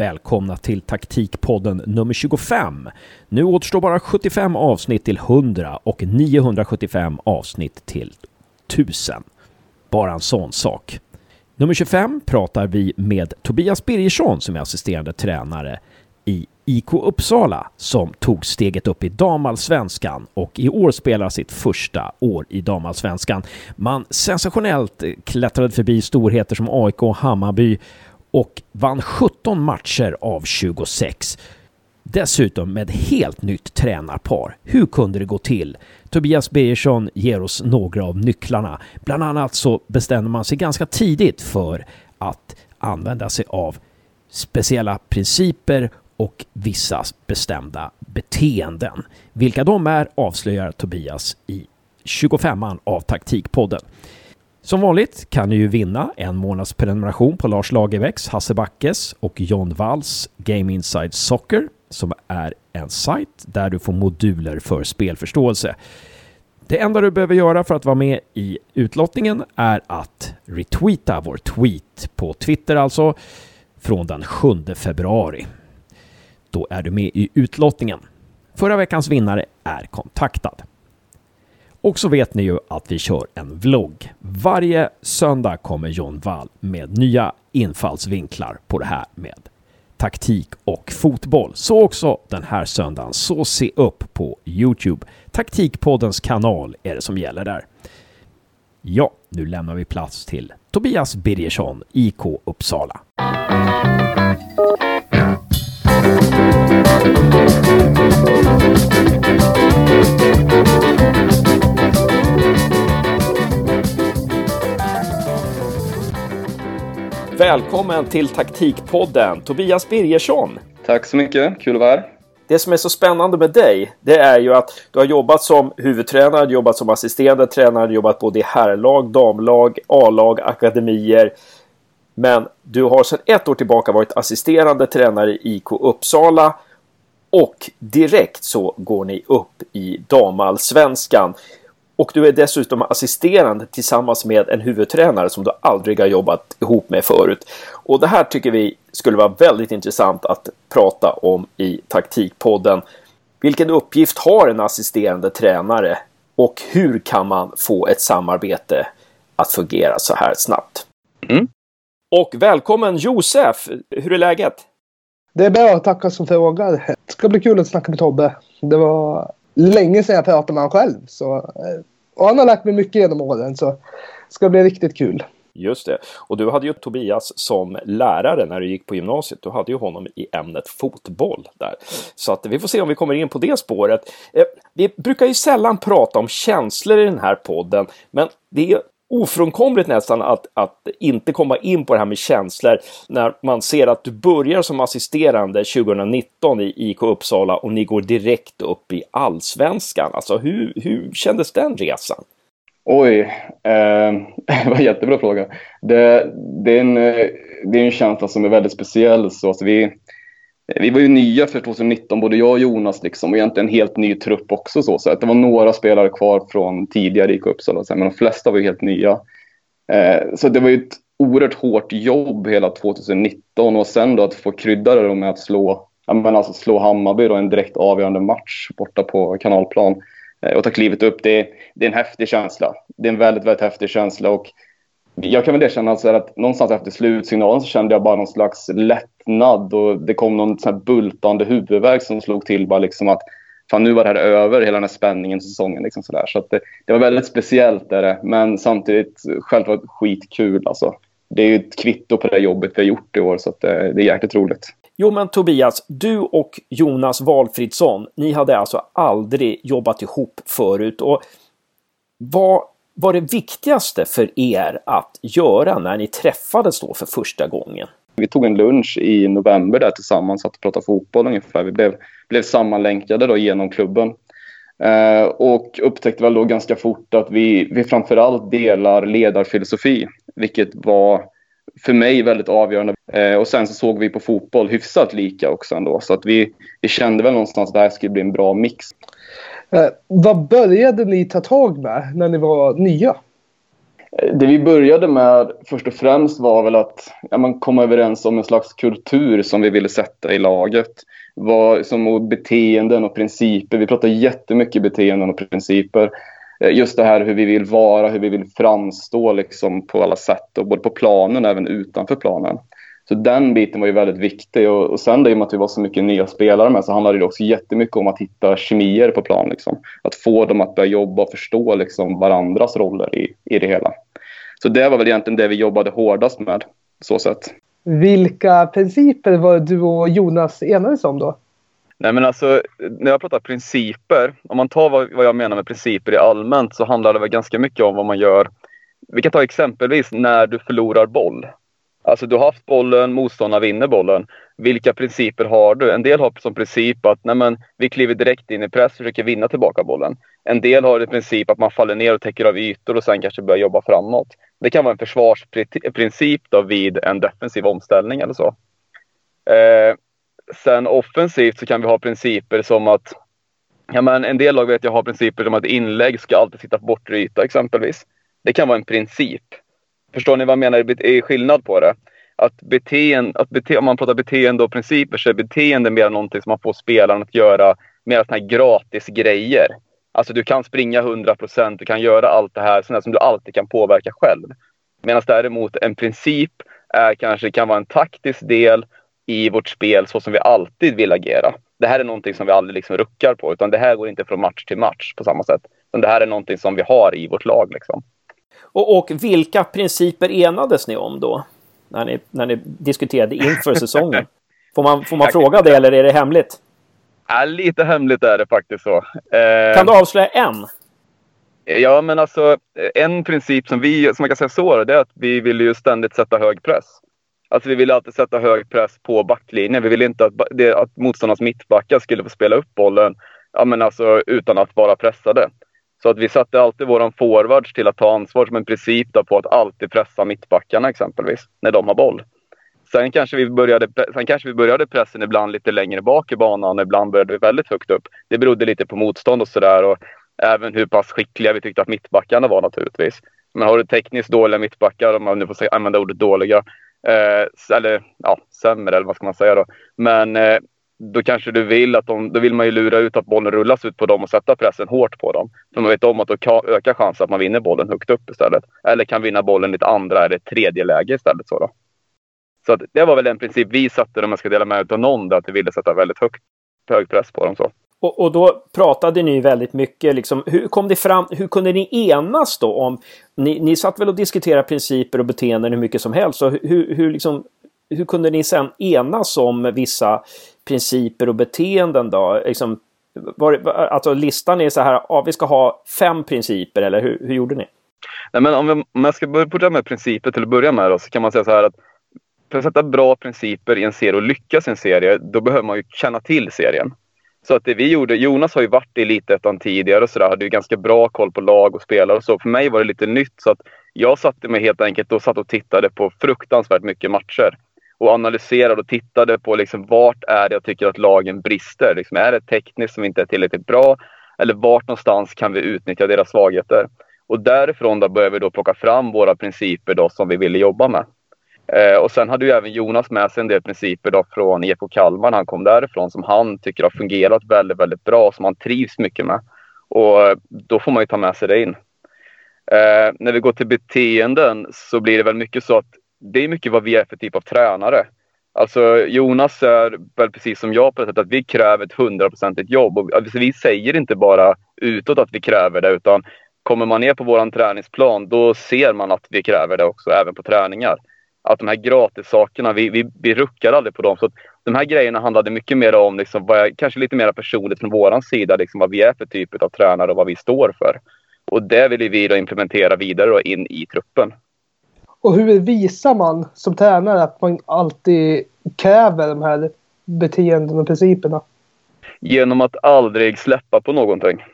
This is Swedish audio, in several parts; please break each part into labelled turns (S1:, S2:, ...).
S1: välkomna till taktikpodden nummer 25. Nu återstår bara 75 avsnitt till 100 och 975 avsnitt till 1000. Bara en sån sak. Nummer 25 pratar vi med Tobias Birgersson som är assisterande tränare i IK Uppsala som tog steget upp i damallsvenskan och i år spelar sitt första år i damallsvenskan. Man sensationellt klättrade förbi storheter som AIK och Hammarby och vann 17 matcher av 26. Dessutom med helt nytt tränarpar. Hur kunde det gå till? Tobias Birgersson ger oss några av nycklarna. Bland annat så bestämde man sig ganska tidigt för att använda sig av speciella principer och vissa bestämda beteenden. Vilka de är avslöjar Tobias i 25an av Taktikpodden. Som vanligt kan ni ju vinna en månads prenumeration på Lars Lagerbäcks, Hasse Backes och John Walls Game Inside Soccer som är en sajt där du får moduler för spelförståelse. Det enda du behöver göra för att vara med i utlottningen är att retweeta vår tweet på Twitter alltså från den 7 februari. Då är du med i utlottningen. Förra veckans vinnare är kontaktad. Och så vet ni ju att vi kör en vlogg. Varje söndag kommer John Wall med nya infallsvinklar på det här med taktik och fotboll. Så också den här söndagen. Så se upp på Youtube. Taktikpoddens kanal är det som gäller där. Ja, nu lämnar vi plats till Tobias Birgersson, IK Uppsala. Välkommen till Taktikpodden, Tobias Birgersson.
S2: Tack så mycket, kul att vara här.
S1: Det som är så spännande med dig, det är ju att du har jobbat som huvudtränare, jobbat som assisterande tränare, jobbat både i herrlag, damlag, A-lag, akademier. Men du har sedan ett år tillbaka varit assisterande tränare i IK Uppsala och direkt så går ni upp i damallsvenskan. Och du är dessutom assisterande tillsammans med en huvudtränare som du aldrig har jobbat ihop med förut. Och det här tycker vi skulle vara väldigt intressant att prata om i Taktikpodden. Vilken uppgift har en assisterande tränare och hur kan man få ett samarbete att fungera så här snabbt? Mm. Och välkommen Josef! Hur är läget?
S3: Det är bra, tackar som frågar. Det ska bli kul att snacka med Tobbe. Det var länge sedan jag pratade med honom själv. Så, eh, och han har lärt mig mycket genom åren så det ska bli riktigt kul.
S1: Just det. Och du hade ju Tobias som lärare när du gick på gymnasiet. Du hade ju honom i ämnet fotboll där. Så att vi får se om vi kommer in på det spåret. Eh, vi brukar ju sällan prata om känslor i den här podden, men det är ofrånkomligt nästan att, att inte komma in på det här med känslor när man ser att du börjar som assisterande 2019 i IK Uppsala och ni går direkt upp i allsvenskan. Alltså hur, hur kändes den resan?
S2: Oj, eh, det var en jättebra fråga. Det, det, är en, eh, det är en känsla som är väldigt speciell. Så alltså vi, vi var ju nya för 2019, både jag och Jonas, liksom, och egentligen en helt ny trupp också. Så, så att det var några spelare kvar från tidigare IK Uppsala, men de flesta var ju helt nya. Eh, så det var ju ett oerhört hårt jobb hela 2019 och sen då att få krydda det med att slå, men alltså slå Hammarby då, en direkt avgörande match borta på kanalplan eh, och ta klivet upp. Det, det är en häftig känsla. Det är en väldigt, väldigt häftig känsla och jag kan väl erkänna alltså att någonstans efter slutsignalen så kände jag bara någon slags lättnad och det kom någon sån här bultande huvudvärk som slog till bara liksom att fan nu var det här över, hela den här spänningen säsongen. Liksom sådär. Så att det, det, var väldigt speciellt där, men samtidigt självklart skitkul. Alltså. Det är ju ett kvitto på det jobbet vi har gjort i år så att det, det är jäkligt roligt.
S1: Jo men Tobias, du och Jonas Valfridsson, ni hade alltså aldrig jobbat ihop förut. Och vad var det viktigaste för er att göra när ni träffades då för första gången?
S2: Vi tog en lunch i november där tillsammans, satt och pratade fotboll ungefär. Vi blev, blev sammanlänkade då genom klubben. Eh, och upptäckte väl då ganska fort att vi, vi framförallt delar ledarfilosofi, vilket var för mig väldigt avgörande. Eh, och sen så såg vi på fotboll hyfsat lika också ändå, så att vi, vi kände väl någonstans att det här skulle bli en bra mix.
S3: Eh, vad började ni ta tag med när ni var nya?
S4: Det vi började med först och främst var väl att ja, man kom överens om en slags kultur som vi ville sätta i laget. Var, som beteenden och principer. Vi pratade jättemycket beteenden och principer. Eh, just det här hur vi vill vara, hur vi vill framstå liksom på alla sätt. Och både på planen och även utanför planen. Så den biten var ju väldigt viktig. Och, och sen det med att vi var så mycket nya spelare med så handlade det också jättemycket om att hitta kemier på plan. Liksom. Att få dem att börja jobba och förstå liksom, varandras roller i, i det hela. Så det var väl egentligen det vi jobbade hårdast med. Så sätt.
S3: Vilka principer var du och Jonas enades om då?
S2: Nej men alltså, när jag pratar principer, om man tar vad, vad jag menar med principer i allmänt så handlar det väl ganska mycket om vad man gör. Vi kan ta exempelvis när du förlorar boll. Alltså du har haft bollen, motståndarna vinner bollen. Vilka principer har du? En del har som princip att nej men, vi kliver direkt in i press och försöker vinna tillbaka bollen. En del har i princip att man faller ner och täcker av ytor och sen kanske börjar jobba framåt. Det kan vara en försvarsprincip då vid en defensiv omställning eller så. Eh, sen offensivt så kan vi ha principer som att ja men, en del lag vet jag har principer som att inlägg ska alltid sitta på bortre yta exempelvis. Det kan vara en princip. Förstår ni vad jag menar? är skillnad på det. Att beteende, att bete, om man pratar beteende och principer så är beteende mer någonting som man får spelaren att göra mer sådana här gratis grejer. Alltså du kan springa 100%, du kan göra allt det här sånt som du alltid kan påverka själv. Medan däremot en princip är kanske kan vara en taktisk del i vårt spel så som vi alltid vill agera. Det här är någonting som vi aldrig liksom ruckar på utan det här går inte från match till match på samma sätt. Utan det här är någonting som vi har i vårt lag. Liksom.
S1: Och, och vilka principer enades ni om då? När ni, när ni diskuterade inför säsongen? Får man, får man fråga det eller är det hemligt?
S2: Ja, lite hemligt är det faktiskt så.
S1: Eh, kan du avslöja en?
S2: Ja, men alltså en princip som vi, som man kan säga så, det är att vi vill ju ständigt sätta hög press. Alltså vi vill alltid sätta hög press på backlinjen. Vi vill inte att, det, att motståndarnas mittbackar skulle få spela upp bollen ja, men alltså, utan att vara pressade. Så att vi satte alltid våran forwards till att ta ansvar som en princip på att alltid pressa mittbackarna exempelvis, när de har boll. Sen kanske, vi började, sen kanske vi började pressen ibland lite längre bak i banan, och ibland började vi väldigt högt upp. Det berodde lite på motstånd och sådär och även hur pass skickliga vi tyckte att mittbackarna var naturligtvis. Men har du tekniskt dåliga mittbackar, om man nu får använda ordet dåliga, eh, eller ja, sämre eller vad ska man säga då. Men eh, då kanske du vill att de, då vill man ju lura ut att bollen rullas ut på dem och sätta pressen hårt på dem. För man vet om att då ökar chansen att man vinner bollen högt upp istället. Eller kan vinna bollen i ett andra eller tredje läge istället. Så, då. så det var väl en princip vi satte om jag ska dela med mig av någon, att vi ville sätta väldigt högt, hög press på dem. Så.
S1: Och, och, då pratade ni väldigt mycket. Liksom, hur kom det fram? Hur kunde ni enas då om? Ni, ni satt väl och diskuterade principer och beteenden hur mycket som helst. Så hur, hur, liksom, hur kunde ni sen enas om vissa principer och beteenden då? Liksom, var, alltså listan är så här, ja, vi ska ha fem principer eller hur, hur gjorde ni?
S2: Nej, men om, vi, om jag ska börja med principer till att börja med då, så kan man säga så här att för att sätta bra principer i en serie och lyckas i en serie, då behöver man ju känna till serien. Så att det vi gjorde, Jonas har ju varit i Elitettan tidigare och så där, hade ju ganska bra koll på lag och spelare och så. För mig var det lite nytt så att jag satte mig helt enkelt och satt och tittade på fruktansvärt mycket matcher och analyserade och tittade på liksom vart är det jag tycker att lagen brister. Liksom är det tekniskt som inte är tillräckligt bra? Eller vart någonstans kan vi utnyttja deras svagheter? Och därifrån då började vi då plocka fram våra principer då som vi ville jobba med. Eh, och sen hade ju även Jonas med sig en del principer då från EK Kalmar när han kom därifrån som han tycker har fungerat väldigt, väldigt bra, som han trivs mycket med. Och eh, då får man ju ta med sig det in. Eh, när vi går till beteenden så blir det väl mycket så att det är mycket vad vi är för typ av tränare. Alltså Jonas är väl precis som jag på det sättet att vi kräver ett hundraprocentigt jobb. Och alltså, vi säger inte bara utåt att vi kräver det utan kommer man ner på vår träningsplan då ser man att vi kräver det också även på träningar. Att de här gratissakerna, vi, vi, vi ruckar aldrig på dem. Så de här grejerna handlade mycket mer om, liksom, vad, kanske lite mer personligt från vår sida, liksom, vad vi är för typ av tränare och vad vi står för. Och det vill vi då implementera vidare då in i truppen.
S3: Och hur visar man som tränare att man alltid kräver de här beteenden och principerna?
S2: Genom att aldrig släppa på någonting.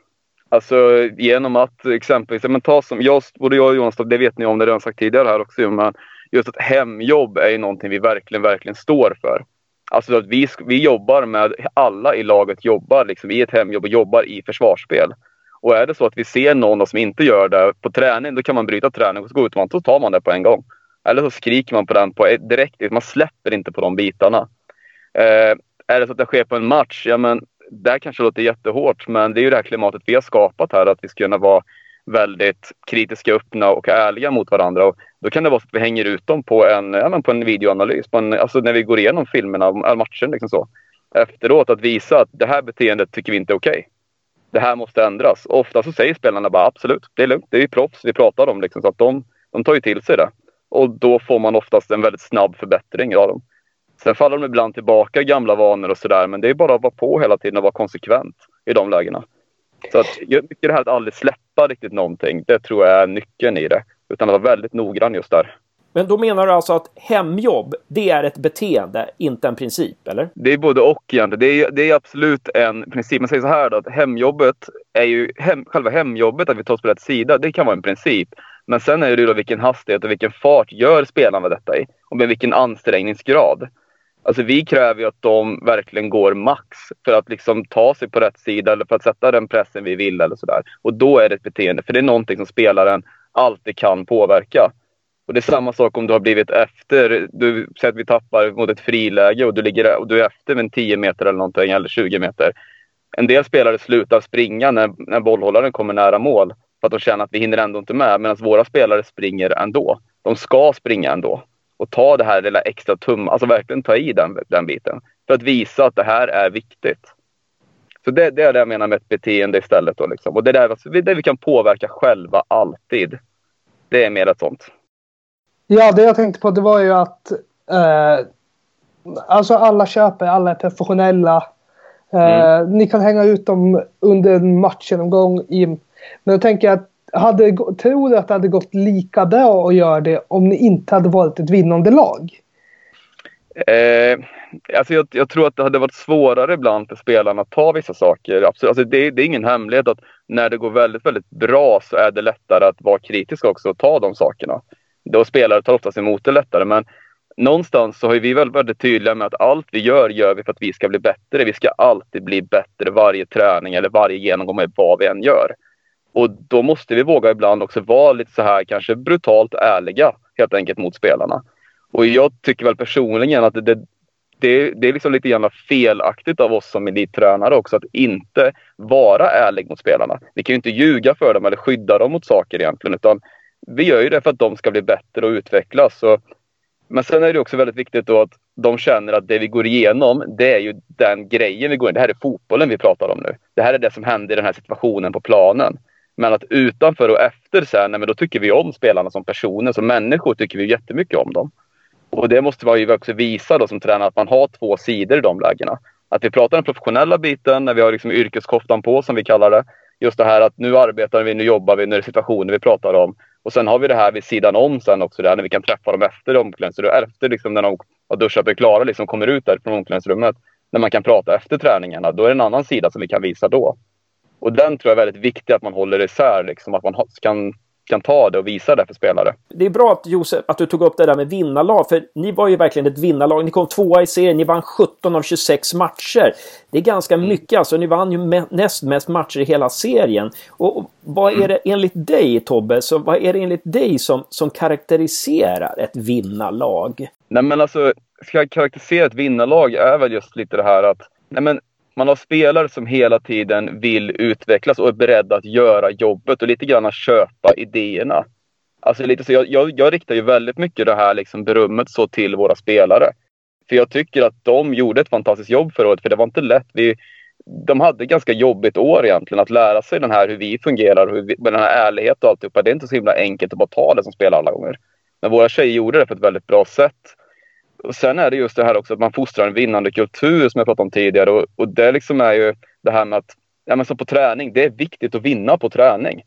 S2: Alltså genom att exempelvis, men ta som, jag, både jag och Jonas, det vet ni om, det har jag sagt tidigare här också, men just att hemjobb är någonting vi verkligen, verkligen står för. Alltså att vi, vi jobbar med, alla i laget jobbar liksom i ett hemjobb och jobbar i försvarsspel. Och är det så att vi ser någon som inte gör det på träning, då kan man bryta träning och så går ut och så tar man det på en gång. Eller så skriker man på den på direkt. Man släpper inte på de bitarna. Eh, är det så att det sker på en match, ja men det kanske låter jättehårt, men det är ju det här klimatet vi har skapat här, att vi ska kunna vara väldigt kritiska, öppna och ärliga mot varandra. Och då kan det vara så att vi hänger ut dem på en, ja, men på en videoanalys, på en, alltså när vi går igenom filmerna, matchen. Liksom så. Efteråt att visa att det här beteendet tycker vi inte är okej. Okay. Det här måste ändras. Ofta så säger spelarna bara absolut, det är lugnt, det är ju proffs vi pratar om. Liksom, så att de, de tar ju till sig det. Och då får man oftast en väldigt snabb förbättring av dem. Sen faller de ibland tillbaka i gamla vanor och sådär, men det är bara att vara på hela tiden och vara konsekvent i de lägena. Så att jag tycker det här att aldrig släppa riktigt någonting, det tror jag är nyckeln i det. Utan att vara väldigt noggrann just där.
S1: Men då menar du alltså att hemjobb, det är ett beteende, inte en princip, eller?
S2: Det är både och egentligen. Det är, det är absolut en princip. Man säger så här då, att hemjobbet är ju, hem, själva hemjobbet, att vi tar oss på rätt sida, det kan vara en princip. Men sen är det ju då vilken hastighet och vilken fart gör spelarna detta i? Och med vilken ansträngningsgrad? Alltså vi kräver ju att de verkligen går max för att liksom ta sig på rätt sida eller för att sätta den pressen vi vill eller sådär. Och då är det ett beteende, för det är någonting som spelaren alltid kan påverka. Och det är samma sak om du har blivit efter. Du säger att vi tappar mot ett friläge och du, ligger, och du är efter med 10 meter eller någonting, eller 20 meter. En del spelare slutar springa när, när bollhållaren kommer nära mål för att de känner att vi hinner ändå inte med. Medan våra spelare springer ändå. De ska springa ändå och ta det här lilla extra tum, alltså verkligen ta i den, den biten. För att visa att det här är viktigt. Så det, det är det jag menar med ett beteende istället. Då liksom. Och det är där, det vi kan påverka själva alltid. Det är mer ett sånt.
S3: Ja, det jag tänkte på det var ju att eh, alltså alla köper, alla är professionella. Eh, mm. Ni kan hänga ut dem under en matchgenomgång. Men jag tänker att hade, tror du att det hade gått lika bra att göra det om ni inte hade varit ett vinnande lag?
S2: Eh, alltså jag, jag, tror att det hade varit svårare ibland för spelarna att ta vissa saker. Absolut. Alltså det, det, är ingen hemlighet att när det går väldigt, väldigt bra så är det lättare att vara kritisk också och ta de sakerna. Då spelare tar oftast emot det lättare. Men någonstans så har vi väl väldigt tydliga med att allt vi gör, gör vi för att vi ska bli bättre. Vi ska alltid bli bättre varje träning eller varje genomgång med vad vi än gör. Och då måste vi våga ibland också vara lite så här kanske brutalt ärliga helt enkelt mot spelarna. Och jag tycker väl personligen att det, det, det är liksom lite grann felaktigt av oss som elittränare också att inte vara ärlig mot spelarna. Vi kan ju inte ljuga för dem eller skydda dem mot saker egentligen utan vi gör ju det för att de ska bli bättre och utvecklas. Så, men sen är det också väldigt viktigt då att de känner att det vi går igenom, det är ju den grejen vi går igenom. Det här är fotbollen vi pratar om nu. Det här är det som händer i den här situationen på planen. Men att utanför och efter sen, nej, men då tycker vi om spelarna som personer. Som människor tycker vi jättemycket om dem. Och det måste man ju också visa då som tränare att man har två sidor i de lägena. Att vi pratar den professionella biten när vi har liksom yrkeskoftan på som vi kallar det. Just det här att nu arbetar vi, nu jobbar vi, nu är det situationer vi pratar om. Och sen har vi det här vid sidan om sen också där när vi kan träffa dem efter omklädningsrummet. Efter liksom när de har duschat och är klara liksom kommer ut där från omklädningsrummet. När man kan prata efter träningarna. Då är det en annan sida som vi kan visa då. Och den tror jag är väldigt viktig att man håller isär, liksom, att man kan, kan ta det och visa det för spelare.
S1: Det är bra att Josef, att du tog upp det där med vinnarlag, för ni var ju verkligen ett vinnarlag. Ni kom tvåa i serien, ni vann 17 av 26 matcher. Det är ganska mm. mycket alltså, ni vann ju näst mest matcher i hela serien. Och vad är det enligt dig Tobbe, så vad är det enligt dig som, som karaktäriserar ett vinnarlag?
S2: Nej men alltså, ska jag karaktärisera ett vinnarlag är väl just lite det här att Nej men man har spelare som hela tiden vill utvecklas och är beredda att göra jobbet och lite grann köpa idéerna. Alltså lite så jag, jag, jag riktar ju väldigt mycket det här liksom berömmet så till våra spelare. För jag tycker att de gjorde ett fantastiskt jobb förra året, för det var inte lätt. Vi, de hade ett ganska jobbigt år egentligen, att lära sig den här hur vi fungerar, hur vi, med den här ärligheten och alltihopa. Det är inte så himla enkelt att bara ta det som spelare alla gånger. Men våra tjejer gjorde det på ett väldigt bra sätt. Och sen är det just det här också att man fostrar en vinnande kultur som jag pratade om tidigare. Och, och det liksom är ju det här med att, ja men som på träning, det är viktigt att vinna på träning.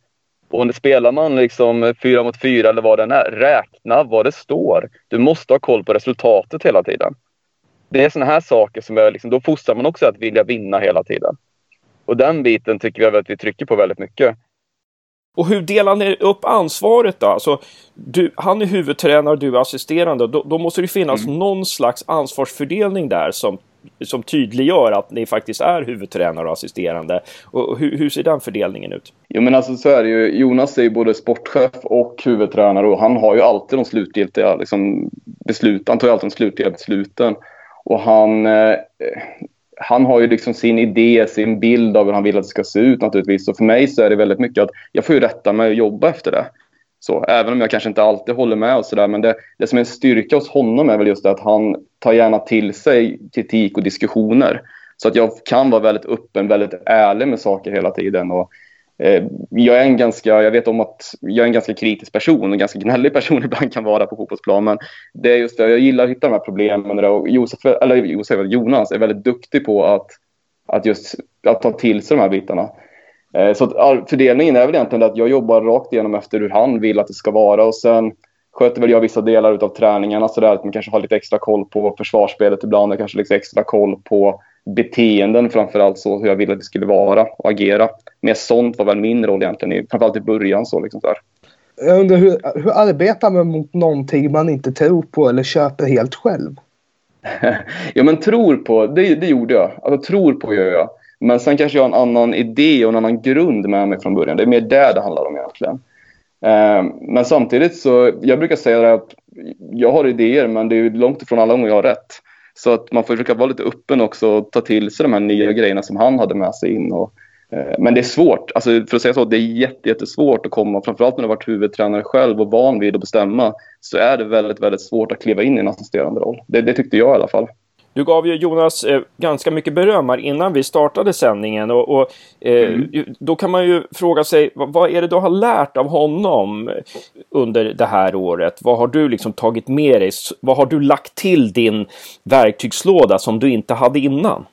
S2: Och när spelar man liksom fyra mot fyra eller vad det är, räkna vad det står. Du måste ha koll på resultatet hela tiden. Det är sådana här saker som är liksom, då fostrar man också att vilja vinna hela tiden. Och den biten tycker vi att vi trycker på väldigt mycket.
S1: Och hur delar ni upp ansvaret då? Alltså, du, han är huvudtränare och du är assisterande. Då, då måste det finnas mm. någon slags ansvarsfördelning där som som tydliggör att ni faktiskt är huvudtränare och assisterande. Och hur, hur ser den fördelningen ut?
S2: Jo men alltså så är det ju. Jonas är ju både sportchef och huvudtränare och han har ju alltid de slutgiltiga liksom, besluten. Han tar ju alltid de slutgiltiga besluten. Och han, eh, han har ju liksom sin idé, sin bild av hur han vill att det ska se ut naturligtvis. Så för mig så är det väldigt mycket att jag får ju rätta mig och jobba efter det. Så, även om jag kanske inte alltid håller med och sådär. Men det, det som är en styrka hos honom är väl just det att han tar gärna till sig kritik och diskussioner. Så att jag kan vara väldigt öppen, väldigt ärlig med saker hela tiden. Och, Eh, jag är en ganska, jag vet om att jag är en ganska kritisk person och ganska gnällig person ibland kan vara på fotbollsplan. Men det är just det, jag gillar att hitta de här problemen. Och Josef, eller Josef, Jonas är väldigt duktig på att, att just att ta till sig de här bitarna. Eh, så att fördelningen är väl egentligen att jag jobbar rakt igenom efter hur han vill att det ska vara och sen sköter väl jag vissa delar av träningarna så där att man kanske har lite extra koll på försvarsspelet ibland och kanske lite extra koll på beteenden framförallt så hur jag ville att det skulle vara och agera. Mer sånt var väl min roll egentligen, framförallt i början så liksom där.
S3: Jag undrar hur, hur arbetar man mot någonting man inte tror på eller köper helt själv?
S2: ja men tror på, det, det gjorde jag. Alltså tror på gör jag. Men sen kanske jag har en annan idé och en annan grund med mig från början. Det är mer det det handlar om egentligen. Eh, men samtidigt så, jag brukar säga att jag har idéer men det är långt ifrån alla gånger jag har rätt. Så att man får försöka vara lite öppen också och ta till sig de här nya grejerna som han hade med sig in. Och, eh, men det är svårt, alltså för att säga så, det är jättesvårt att komma, framförallt när du har varit huvudtränare själv och van vid att bestämma, så är det väldigt, väldigt svårt att kliva in i en assisterande roll. Det, det tyckte jag i alla fall.
S1: Du gav ju Jonas eh, ganska mycket beröm här innan vi startade sändningen och, och eh, mm. då kan man ju fråga sig vad, vad, är det du har lärt av honom under det här året? Vad har du liksom tagit med dig? Vad har du lagt till din verktygslåda som du inte hade innan?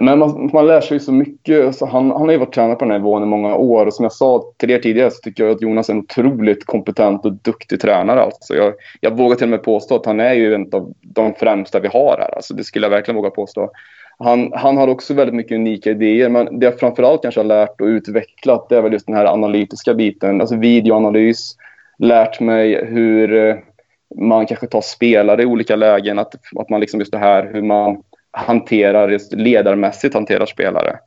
S2: Men man, man lär sig så mycket. Så han, han har ju varit tränare på den här nivån i många år. Och som jag sa till er tidigare så tycker jag att Jonas är en otroligt kompetent och duktig tränare. Alltså jag, jag vågar till och med påstå att han är ju en av de främsta vi har här. Alltså det skulle jag verkligen våga påstå. Han, han har också väldigt mycket unika idéer. Men det jag framförallt kanske har lärt och utvecklat det är väl just den här analytiska biten. Alltså videoanalys. Lärt mig hur eh, man kanske tar spelare i olika lägen. Att, att man liksom just det här hur man hanterar, just ledarmässigt hanterar spelare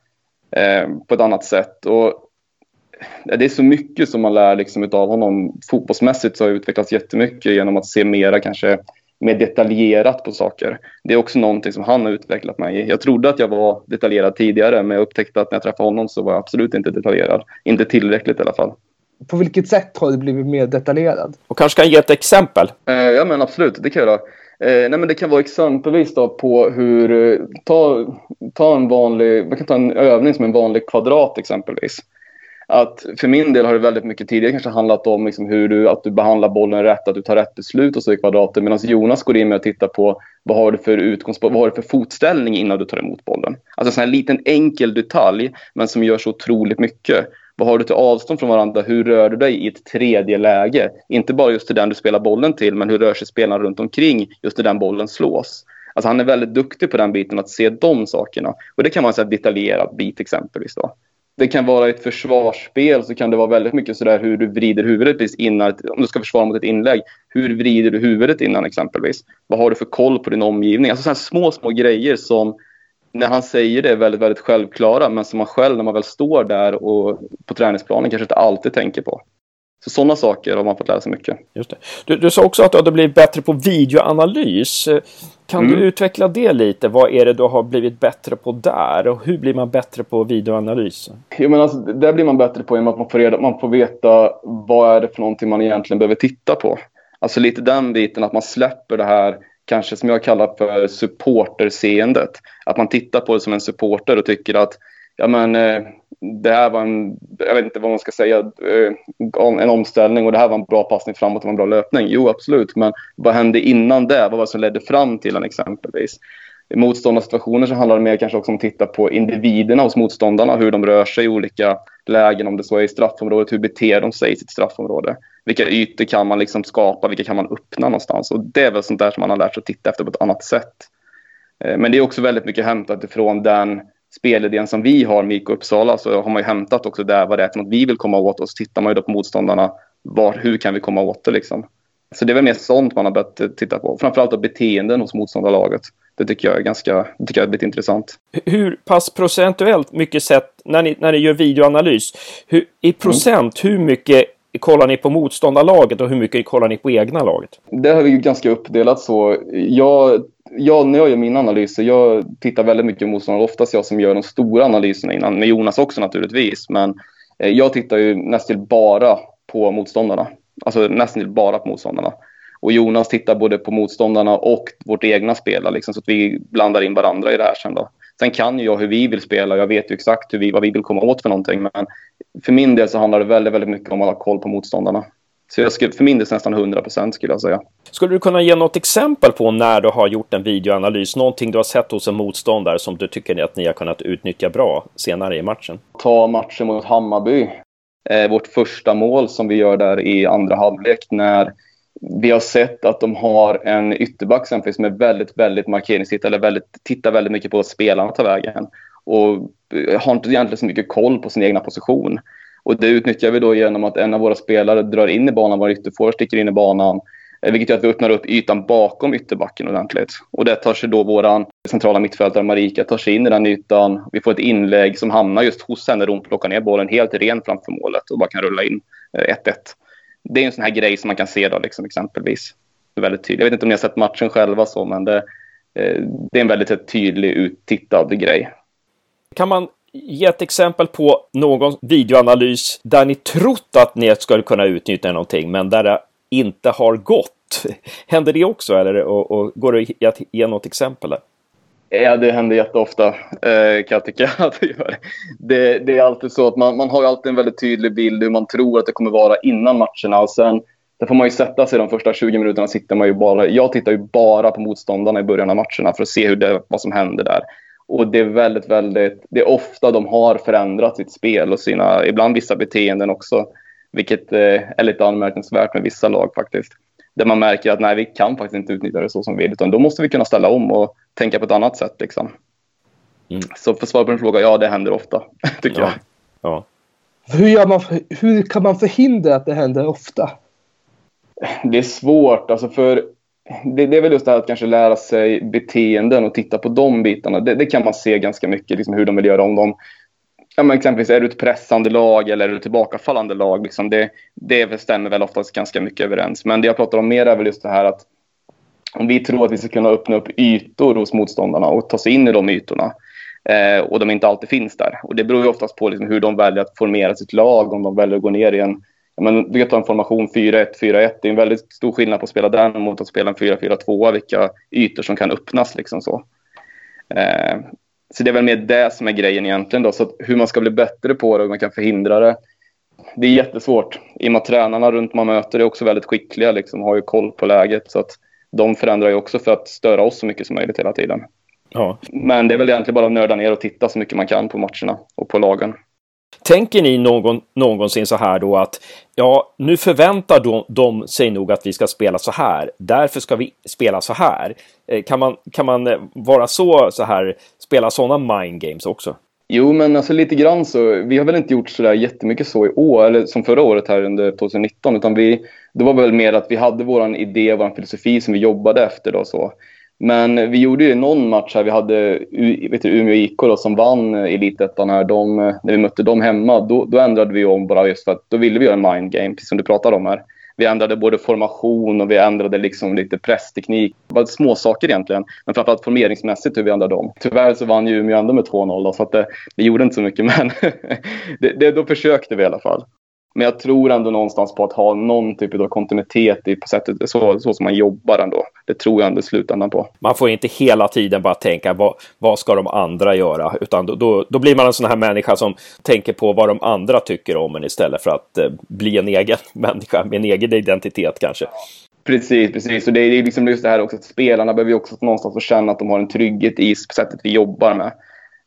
S2: eh, på ett annat sätt. Och det är så mycket som man lär liksom av honom. Fotbollsmässigt så har jag utvecklats jättemycket genom att se mera kanske mer detaljerat på saker. Det är också någonting som han har utvecklat mig i. Jag trodde att jag var detaljerad tidigare men jag upptäckte att när jag träffade honom så var jag absolut inte detaljerad. Inte tillräckligt i alla fall.
S3: På vilket sätt har du blivit mer detaljerad?
S1: Och kanske kan ge ett exempel?
S2: Eh, ja men absolut, det kan jag göra. Eh, nej men det kan vara exempelvis då på hur, eh, ta, ta en vanlig, man kan ta en övning som en vanlig kvadrat exempelvis. Att för min del har det väldigt mycket tidigare kanske handlat om liksom hur du, att du behandlar bollen rätt, att du tar rätt beslut och så i kvadraten. Medan Jonas går in med att titta på vad har du för utgångspunkt, vad har du för fotställning innan du tar emot bollen. Alltså en sån här liten enkel detalj, men som gör så otroligt mycket. Vad har du till avstånd från varandra? Hur rör du dig i ett tredje läge? Inte bara just till den du spelar bollen till, men hur rör sig spelarna runt omkring just till den bollen slås? Alltså han är väldigt duktig på den biten, att se de sakerna. Och det kan vara en detaljerad bit exempelvis. Då. Det kan vara ett försvarsspel så kan det vara väldigt mycket sådär hur du vrider huvudet innan, om du ska försvara mot ett inlägg. Hur vrider du huvudet innan exempelvis? Vad har du för koll på din omgivning? Alltså sådana små, små grejer som när han säger det väldigt, väldigt självklara men som man själv när man väl står där och på träningsplanen kanske inte alltid tänker på. Så sådana saker har man fått lära sig mycket.
S1: Just det. Du, du sa också att du hade blivit bättre på videoanalys. Kan mm. du utveckla det lite? Vad är det du har blivit bättre på där? Och hur blir man bättre på videoanalys?
S2: Jo, men alltså, där blir man bättre på genom att man får, reda, man får veta vad är det för någonting man egentligen behöver titta på. Alltså lite den biten att man släpper det här kanske som jag kallar för supporterseendet. Att man tittar på det som en supporter och tycker att ja, men, eh, det här var en, jag vet inte vad man ska säga, eh, en omställning och det här var en bra passning framåt och en bra löpning. Jo, absolut, men vad hände innan det? Vad var det som ledde fram till den exempelvis? I motståndarsituationer så handlar det mer kanske också om att titta på individerna hos motståndarna, hur de rör sig i olika lägen, om det så är i straffområdet, hur beter de sig i sitt straffområde? Vilka ytor kan man liksom skapa, vilka kan man öppna någonstans? Och det är väl sånt där som man har lärt sig att titta efter på ett annat sätt. Eh, men det är också väldigt mycket hämtat ifrån den spelidén som vi har med IK Uppsala så har man ju hämtat också där vad det är för något vi vill komma åt och så tittar man ju då på motståndarna. Var, hur kan vi komma åt det liksom? Så det är väl mer sånt man har börjat titta på. Framförallt då beteenden hos motståndarlaget. Det tycker jag är ganska, det tycker jag är lite intressant.
S1: Hur pass procentuellt mycket sett, när ni, när ni gör videoanalys, hur, i procent, mm. hur mycket kollar ni på motståndarlaget och hur mycket kollar ni på egna laget?
S2: Det har vi ganska uppdelat så. Jag, jag, när jag gör mina analyser, jag tittar väldigt mycket på motståndare. Oftast jag som gör de stora analyserna innan, med Jonas också naturligtvis. Men eh, jag tittar ju nästan bara på motståndarna. Alltså nästan bara på motståndarna. Och Jonas tittar både på motståndarna och vårt egna spel, liksom, så att vi blandar in varandra i det här sen då. Sen kan ju jag hur vi vill spela, jag vet ju exakt hur vi, vad vi vill komma åt för någonting. Men för min del så handlar det väldigt, väldigt mycket om att ha koll på motståndarna. Så jag skulle, för min del nästan 100 procent skulle jag säga.
S1: Skulle du kunna ge något exempel på när du har gjort en videoanalys? Någonting du har sett hos en motståndare som du tycker att ni har kunnat utnyttja bra senare i matchen?
S2: Ta matchen mot Hammarby. Eh, vårt första mål som vi gör där i andra halvlek när vi har sett att de har en ytterback som är väldigt, väldigt markeringstittare, eller väldigt, tittar väldigt mycket på att spelarna tar vägen. Och eh, har inte egentligen så mycket koll på sin egna position. Och det utnyttjar vi då genom att en av våra spelare drar in i banan, vår ytterforward sticker in i banan. Eh, vilket gör att vi öppnar upp ytan bakom ytterbacken ordentligt. Och det tar sig då vår centrala mittfältare Marika tar sig in i den ytan. Vi får ett inlägg som hamnar just hos henne där hon plockar ner bollen helt ren framför målet och bara kan rulla in eh, 1-1. Det är en sån här grej som man kan se då liksom, exempelvis. väldigt tydlig. Jag vet inte om ni har sett matchen själva så, men det, eh, det är en väldigt eh, tydlig uttittad grej.
S1: Kan man ge ett exempel på någon videoanalys där ni trott att ni skulle kunna utnyttja någonting, men där det inte har gått? Händer det också, eller och, och går det att ge något exempel? Där?
S2: Ja, det händer jätteofta eh, kan jag tycka att det gör. Det, det är alltid så att man, man har alltid en väldigt tydlig bild hur man tror att det kommer vara innan matcherna. Och sen där får man ju sätta sig de första 20 minuterna. Sitter man ju bara, jag tittar ju bara på motståndarna i början av matcherna för att se hur det, vad som händer där. Och det är väldigt, väldigt, det är ofta de har förändrat sitt spel och sina, ibland vissa beteenden också. Vilket eh, är lite anmärkningsvärt med vissa lag faktiskt där man märker att nej, vi kan faktiskt inte utnyttja det så som vi vill, utan då måste vi kunna ställa om och tänka på ett annat sätt. Liksom. Mm. Så för att svara på din fråga, ja det händer ofta, tycker
S1: ja.
S2: jag.
S1: Ja.
S3: Hur, gör man, hur kan man förhindra att det händer ofta?
S2: Det är svårt, alltså för det, det, är väl just det här att kanske lära sig beteenden och titta på de bitarna. Det, det kan man se ganska mycket, liksom hur de vill göra. Om de ja, men exempelvis är du ett pressande lag eller är du ett tillbakafallande lag? Liksom det, det stämmer väl oftast ganska mycket överens. Men det jag pratar om mer är väl just det här att om vi tror att vi ska kunna öppna upp ytor hos motståndarna och ta sig in i de ytorna eh, och de inte alltid finns där. Och det beror ju oftast på liksom hur de väljer att formera sitt lag, om de väljer att gå ner i en men du kan ta en formation 4-1, 4-1. Det är en väldigt stor skillnad på att spela den mot att spela en 4-4-2. Vilka ytor som kan öppnas. Liksom så. Eh, så det är väl mer det som är grejen egentligen. Då. Så hur man ska bli bättre på det och hur man kan förhindra det. Det är jättesvårt. I och med att tränarna runt man möter är också väldigt skickliga. Liksom, har ju koll på läget. Så att de förändrar ju också för att störa oss så mycket som möjligt hela tiden.
S1: Ja.
S2: Men det är väl egentligen bara att nörda ner och titta så mycket man kan på matcherna och på lagen.
S1: Tänker ni någon, någonsin så här då att ja, nu förväntar de, de sig nog att vi ska spela så här. Därför ska vi spela så här. Eh, kan man, kan man eh, vara så, så här, spela sådana mind games också?
S2: Jo, men alltså lite grann så. Vi har väl inte gjort så där jättemycket så i år, eller som förra året här under 2019, utan vi, det var väl mer att vi hade vår idé, vår filosofi som vi jobbade efter då så. Men vi gjorde ju någon match här. Vi hade vet du, Umeå IK då, som vann elitettan här. De, när vi mötte dem hemma, då, då, ändrade vi om bara just för att då ville vi göra en mind game, precis som du pratade om här. Vi ändrade både formation och vi ändrade liksom lite pressteknik. Det var små saker egentligen, men framförallt formeringsmässigt hur vi ändrade om. Tyvärr så vann ju Umeå ändå med 2-0 så att det, vi gjorde inte så mycket, men det, det, då försökte vi i alla fall. Men jag tror ändå någonstans på att ha någon typ av kontinuitet i på sättet, så, så som man jobbar ändå. Det tror jag ändå i slutändan på.
S1: Man får inte hela tiden bara tänka vad, vad ska de andra göra? Utan då, då, då, blir man en sån här människa som tänker på vad de andra tycker om en istället för att eh, bli en egen människa med en egen identitet kanske.
S2: Precis, precis. Och det är liksom just det här också att spelarna behöver ju också någonstans få känna att de har en trygghet i sättet vi jobbar med.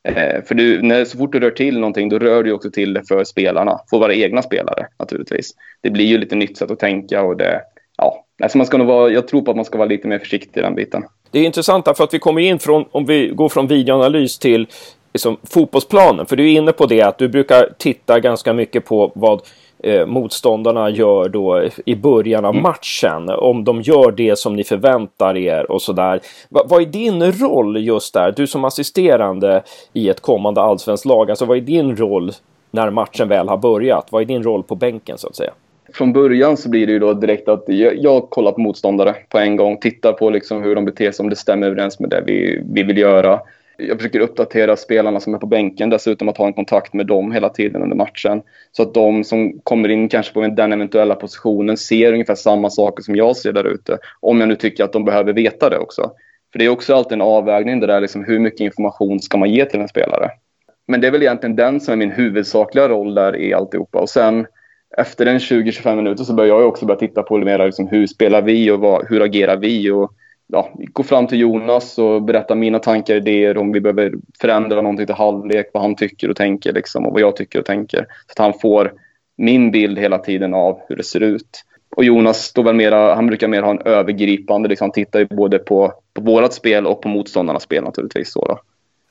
S2: Eh, för du, när, så fort du rör till någonting då rör du också till det för spelarna, för våra egna spelare naturligtvis. Det blir ju lite nytt sätt att tänka och det, ja, alltså man ska nog vara, jag tror på att man ska vara lite mer försiktig i den biten.
S1: Det är intressant för att vi kommer in från, om vi går från videoanalys till liksom, fotbollsplanen, för du är inne på det att du brukar titta ganska mycket på vad eh, motståndarna gör då i början av mm. matchen. Om de gör det som ni förväntar er och sådär. Va, vad är din roll just där? Du som assisterande i ett kommande allsvenskt lag. Alltså vad är din roll när matchen väl har börjat? Vad är din roll på bänken så att säga?
S2: Från början så blir det ju då direkt att jag, jag kollar på motståndare på en gång. Tittar på liksom hur de beter sig, om det stämmer överens med det vi, vi vill göra. Jag försöker uppdatera spelarna som är på bänken dessutom att ha en kontakt med dem hela tiden under matchen. Så att de som kommer in kanske på den eventuella positionen ser ungefär samma saker som jag ser där ute. Om jag nu tycker att de behöver veta det också. För det är också alltid en avvägning det där liksom hur mycket information ska man ge till en spelare. Men det är väl egentligen den som är min huvudsakliga roll där i alltihopa. Och sen efter en 20-25 minuter så börjar jag också börja titta på mer liksom, hur spelar vi och vad, hur agerar vi? Och, ja, gå fram till Jonas och berätta mina tankar och idéer om vi behöver förändra någonting till halvlek, vad han tycker och tänker liksom, och vad jag tycker och tänker. Så att han får min bild hela tiden av hur det ser ut. Och Jonas står väl mera, han brukar mer ha en övergripande, liksom, han tittar ju både på, på vårat spel och på motståndarnas spel naturligtvis. Så då.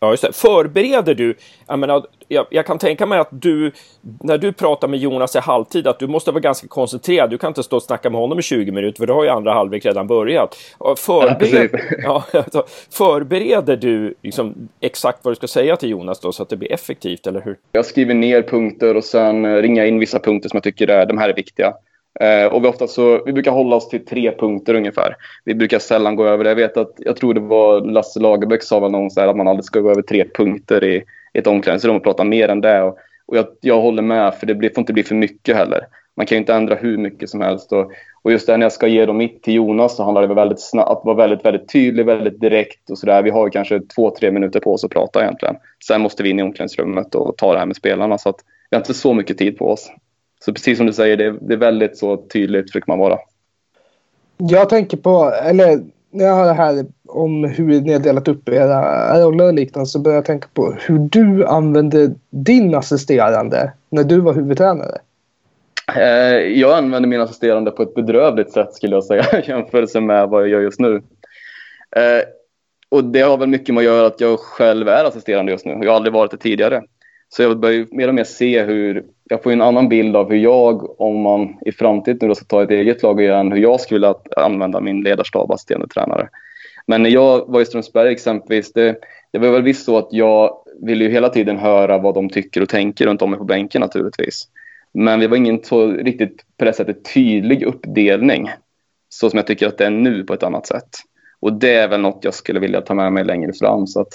S1: Ja, just det. Förbereder du? Jag, menar, jag, jag, kan tänka mig att du, när du pratar med Jonas i halvtid, att du måste vara ganska koncentrerad. Du kan inte stå och snacka med honom i 20 minuter, för då har ju andra halvlek redan börjat. Förbered, ja, alltså, förbereder du liksom exakt vad du ska säga till Jonas då, så att det blir effektivt, eller hur?
S2: Jag skriver ner punkter och sen ringar in vissa punkter som jag tycker är, de här är viktiga. Eh, och vi, ofta så, vi brukar hålla oss till tre punkter ungefär. Vi brukar sällan gå över det. Jag vet att, jag tror det var Lasse Lagerbäck sa väl någon så att man aldrig ska gå över tre punkter i, i ett omklädningsrum och prata mer än det. Och, och jag, jag håller med, för det blir, får inte bli för mycket heller. Man kan ju inte ändra hur mycket som helst. Och, och just det, när jag ska ge dem mitt till Jonas så handlar det väldigt snabbt, att vara väldigt, väldigt tydlig, väldigt direkt och sådär. Vi har kanske två, tre minuter på oss att prata egentligen. Sen måste vi in i omklädningsrummet och ta det här med spelarna. Så att vi har inte så mycket tid på oss. Så precis som du säger, det är, det är väldigt så tydligt försöker man vara.
S3: Jag tänker på, eller när jag hör det här om hur ni har delat upp era roller och liknande så börjar jag tänka på hur du använde din assisterande när du var huvudtränare.
S2: Eh, jag använder min assisterande på ett bedrövligt sätt skulle jag säga i jämförelse med vad jag gör just nu. Eh, och det har väl mycket med att göra att jag själv är assisterande just nu. Jag har aldrig varit det tidigare. Så jag börjar mer och mer se hur jag får en annan bild av hur jag, om man i framtiden då ska ta ett eget lag igen, hur jag skulle vilja använda min ledarstab assisterande tränare. Men när jag var i Strömsberg exempelvis, det, det var väl visst så att jag ville ju hela tiden höra vad de tycker och tänker runt om mig på bänken naturligtvis. Men vi var ingen så riktigt på det sättet tydlig uppdelning. Så som jag tycker att det är nu på ett annat sätt. Och det är väl något jag skulle vilja ta med mig längre fram. Så att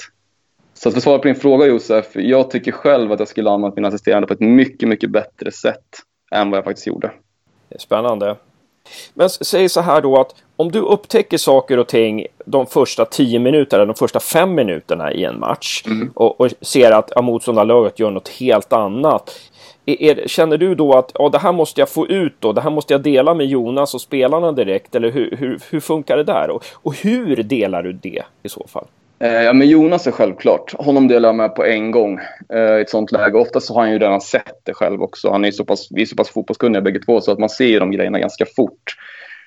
S2: så att för att svara på din fråga Josef, jag tycker själv att jag skulle använt min assisterande på ett mycket, mycket bättre sätt än vad jag faktiskt gjorde.
S1: Spännande. Men säg så här då att om du upptäcker saker och ting de första tio minuterna, de första fem minuterna i en match mm. och, och, ser att motståndarlaget gör något helt annat. Är, är, känner du då att ja, det här måste jag få ut då, det här måste jag dela med Jonas och spelarna direkt eller hur, hur, hur funkar det där? Och, och hur delar du det i så fall?
S2: Eh, ja, men Jonas är självklart. Honom delar jag med på en gång eh, i ett sånt läge. Oftast har han ju redan sett det själv också. Han är så pass, vi är så pass fotbollskunniga bägge två så att man ser de grejerna ganska fort.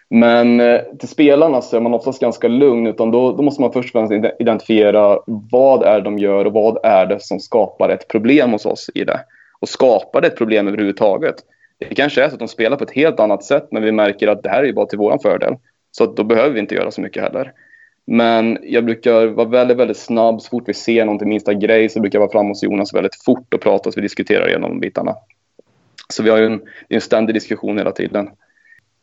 S2: Men eh, till spelarna så är man oftast ganska lugn. Utan då, då måste man först och främst identifiera vad är de gör och vad är det som skapar ett problem hos oss i det. Och skapar det ett problem överhuvudtaget? Det kanske är så att de spelar på ett helt annat sätt men vi märker att det här är bara till vår fördel. Så då behöver vi inte göra så mycket heller. Men jag brukar vara väldigt, väldigt snabb. Så fort vi ser någonting, minsta grej, så brukar jag vara framme hos Jonas väldigt fort och prata så vi diskuterar igenom bitarna. Så vi har ju en, en ständig diskussion hela tiden.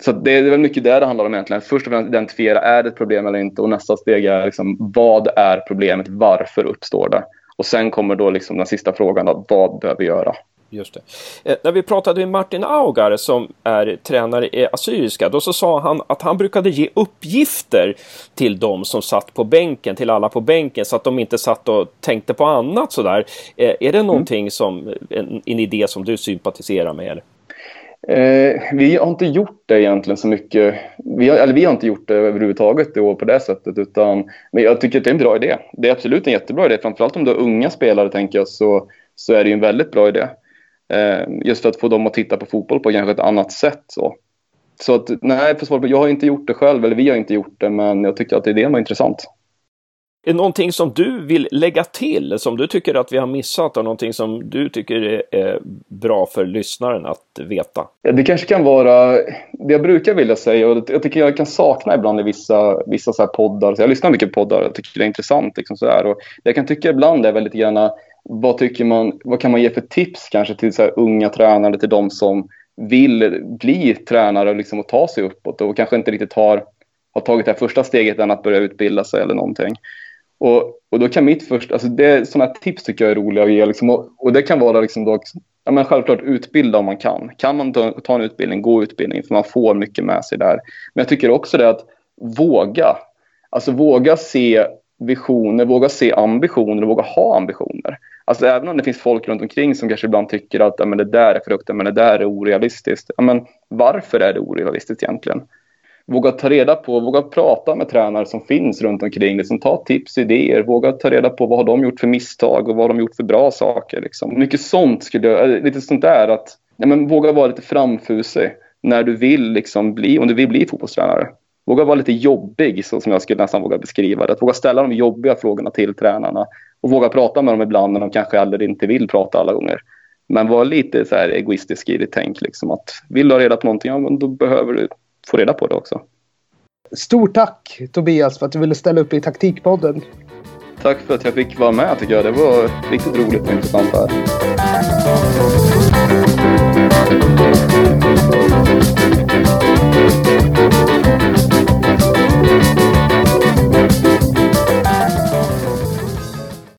S2: Så det är väl mycket det det handlar om egentligen. Först och främst identifiera, är det ett problem eller inte? Och nästa steg är liksom, vad är problemet? Varför uppstår det? Och sen kommer då liksom den sista frågan, då, vad behöver vi göra?
S1: Just det. Eh, när vi pratade med Martin Augar som är tränare i Assyriska, då så sa han att han brukade ge uppgifter till de som satt på bänken, till alla på bänken, så att de inte satt och tänkte på annat sådär. Eh, är det mm. någonting mm. som, en, en, idé som du sympatiserar med? Eller?
S2: Eh, vi har inte gjort det egentligen så mycket. Vi har, eller vi har inte gjort det överhuvudtaget i år på det sättet. Utan, men jag tycker att det är en bra idé. Det är absolut en jättebra idé. Framförallt om du har unga spelare tänker jag så, så är det en väldigt bra idé. Eh, just för att få dem att titta på fotboll på kanske ett annat sätt. Så, så att, nej, för svar på, jag har inte gjort det själv, eller vi har inte gjort det, men jag tycker att idén var intressant.
S1: Är det någonting som du vill lägga till, som du tycker att vi har missat och någonting som du tycker är bra för lyssnaren att veta?
S2: Ja, det kanske kan vara det jag brukar vilja säga och jag tycker jag kan sakna ibland i vissa, vissa så poddar. Så jag lyssnar mycket på poddar och tycker det är intressant. Liksom så här. Och jag kan tycka ibland är väldigt gärna vad, tycker man, vad kan man ge för tips kanske till så unga tränare, till de som vill bli tränare och, liksom, och ta sig uppåt och kanske inte riktigt har, har tagit det här första steget än att börja utbilda sig eller någonting. Och, och då kan mitt första, alltså det, sådana tips tycker jag är roliga att ge liksom, och, och, det kan vara liksom då, ja men självklart utbilda om man kan. Kan man ta, ta en utbildning, gå utbildning för man får mycket med sig där. Men jag tycker också det att våga, alltså våga se visioner, våga se ambitioner och våga ha ambitioner. Alltså även om det finns folk runt omkring som kanske ibland tycker att ja, men det där är fruktansvärt, men det där är orealistiskt. Ja, men varför är det orealistiskt egentligen? Våga ta reda på, våga prata med tränare som finns runt omkring, liksom, ta tips, idéer, våga ta reda på vad har de gjort för misstag och vad har de gjort för bra saker. Liksom. Mycket sånt skulle jag, eh, lite sånt där att, ja, men våga vara lite framfusig när du vill liksom bli, om du vill bli fotbollstränare. Våga vara lite jobbig, så som jag skulle nästan våga beskriva det. Att våga ställa de jobbiga frågorna till tränarna och våga prata med dem ibland när de kanske aldrig inte vill prata alla gånger. Men var lite så här egoistisk i ditt tänk. Liksom, att vill du ha reda på någonting, ja, men då behöver du få reda på det också.
S3: Stort tack Tobias för att du ville ställa upp i Taktikpodden.
S2: Tack för att jag fick vara med tycker jag. Det var riktigt roligt och intressant det här.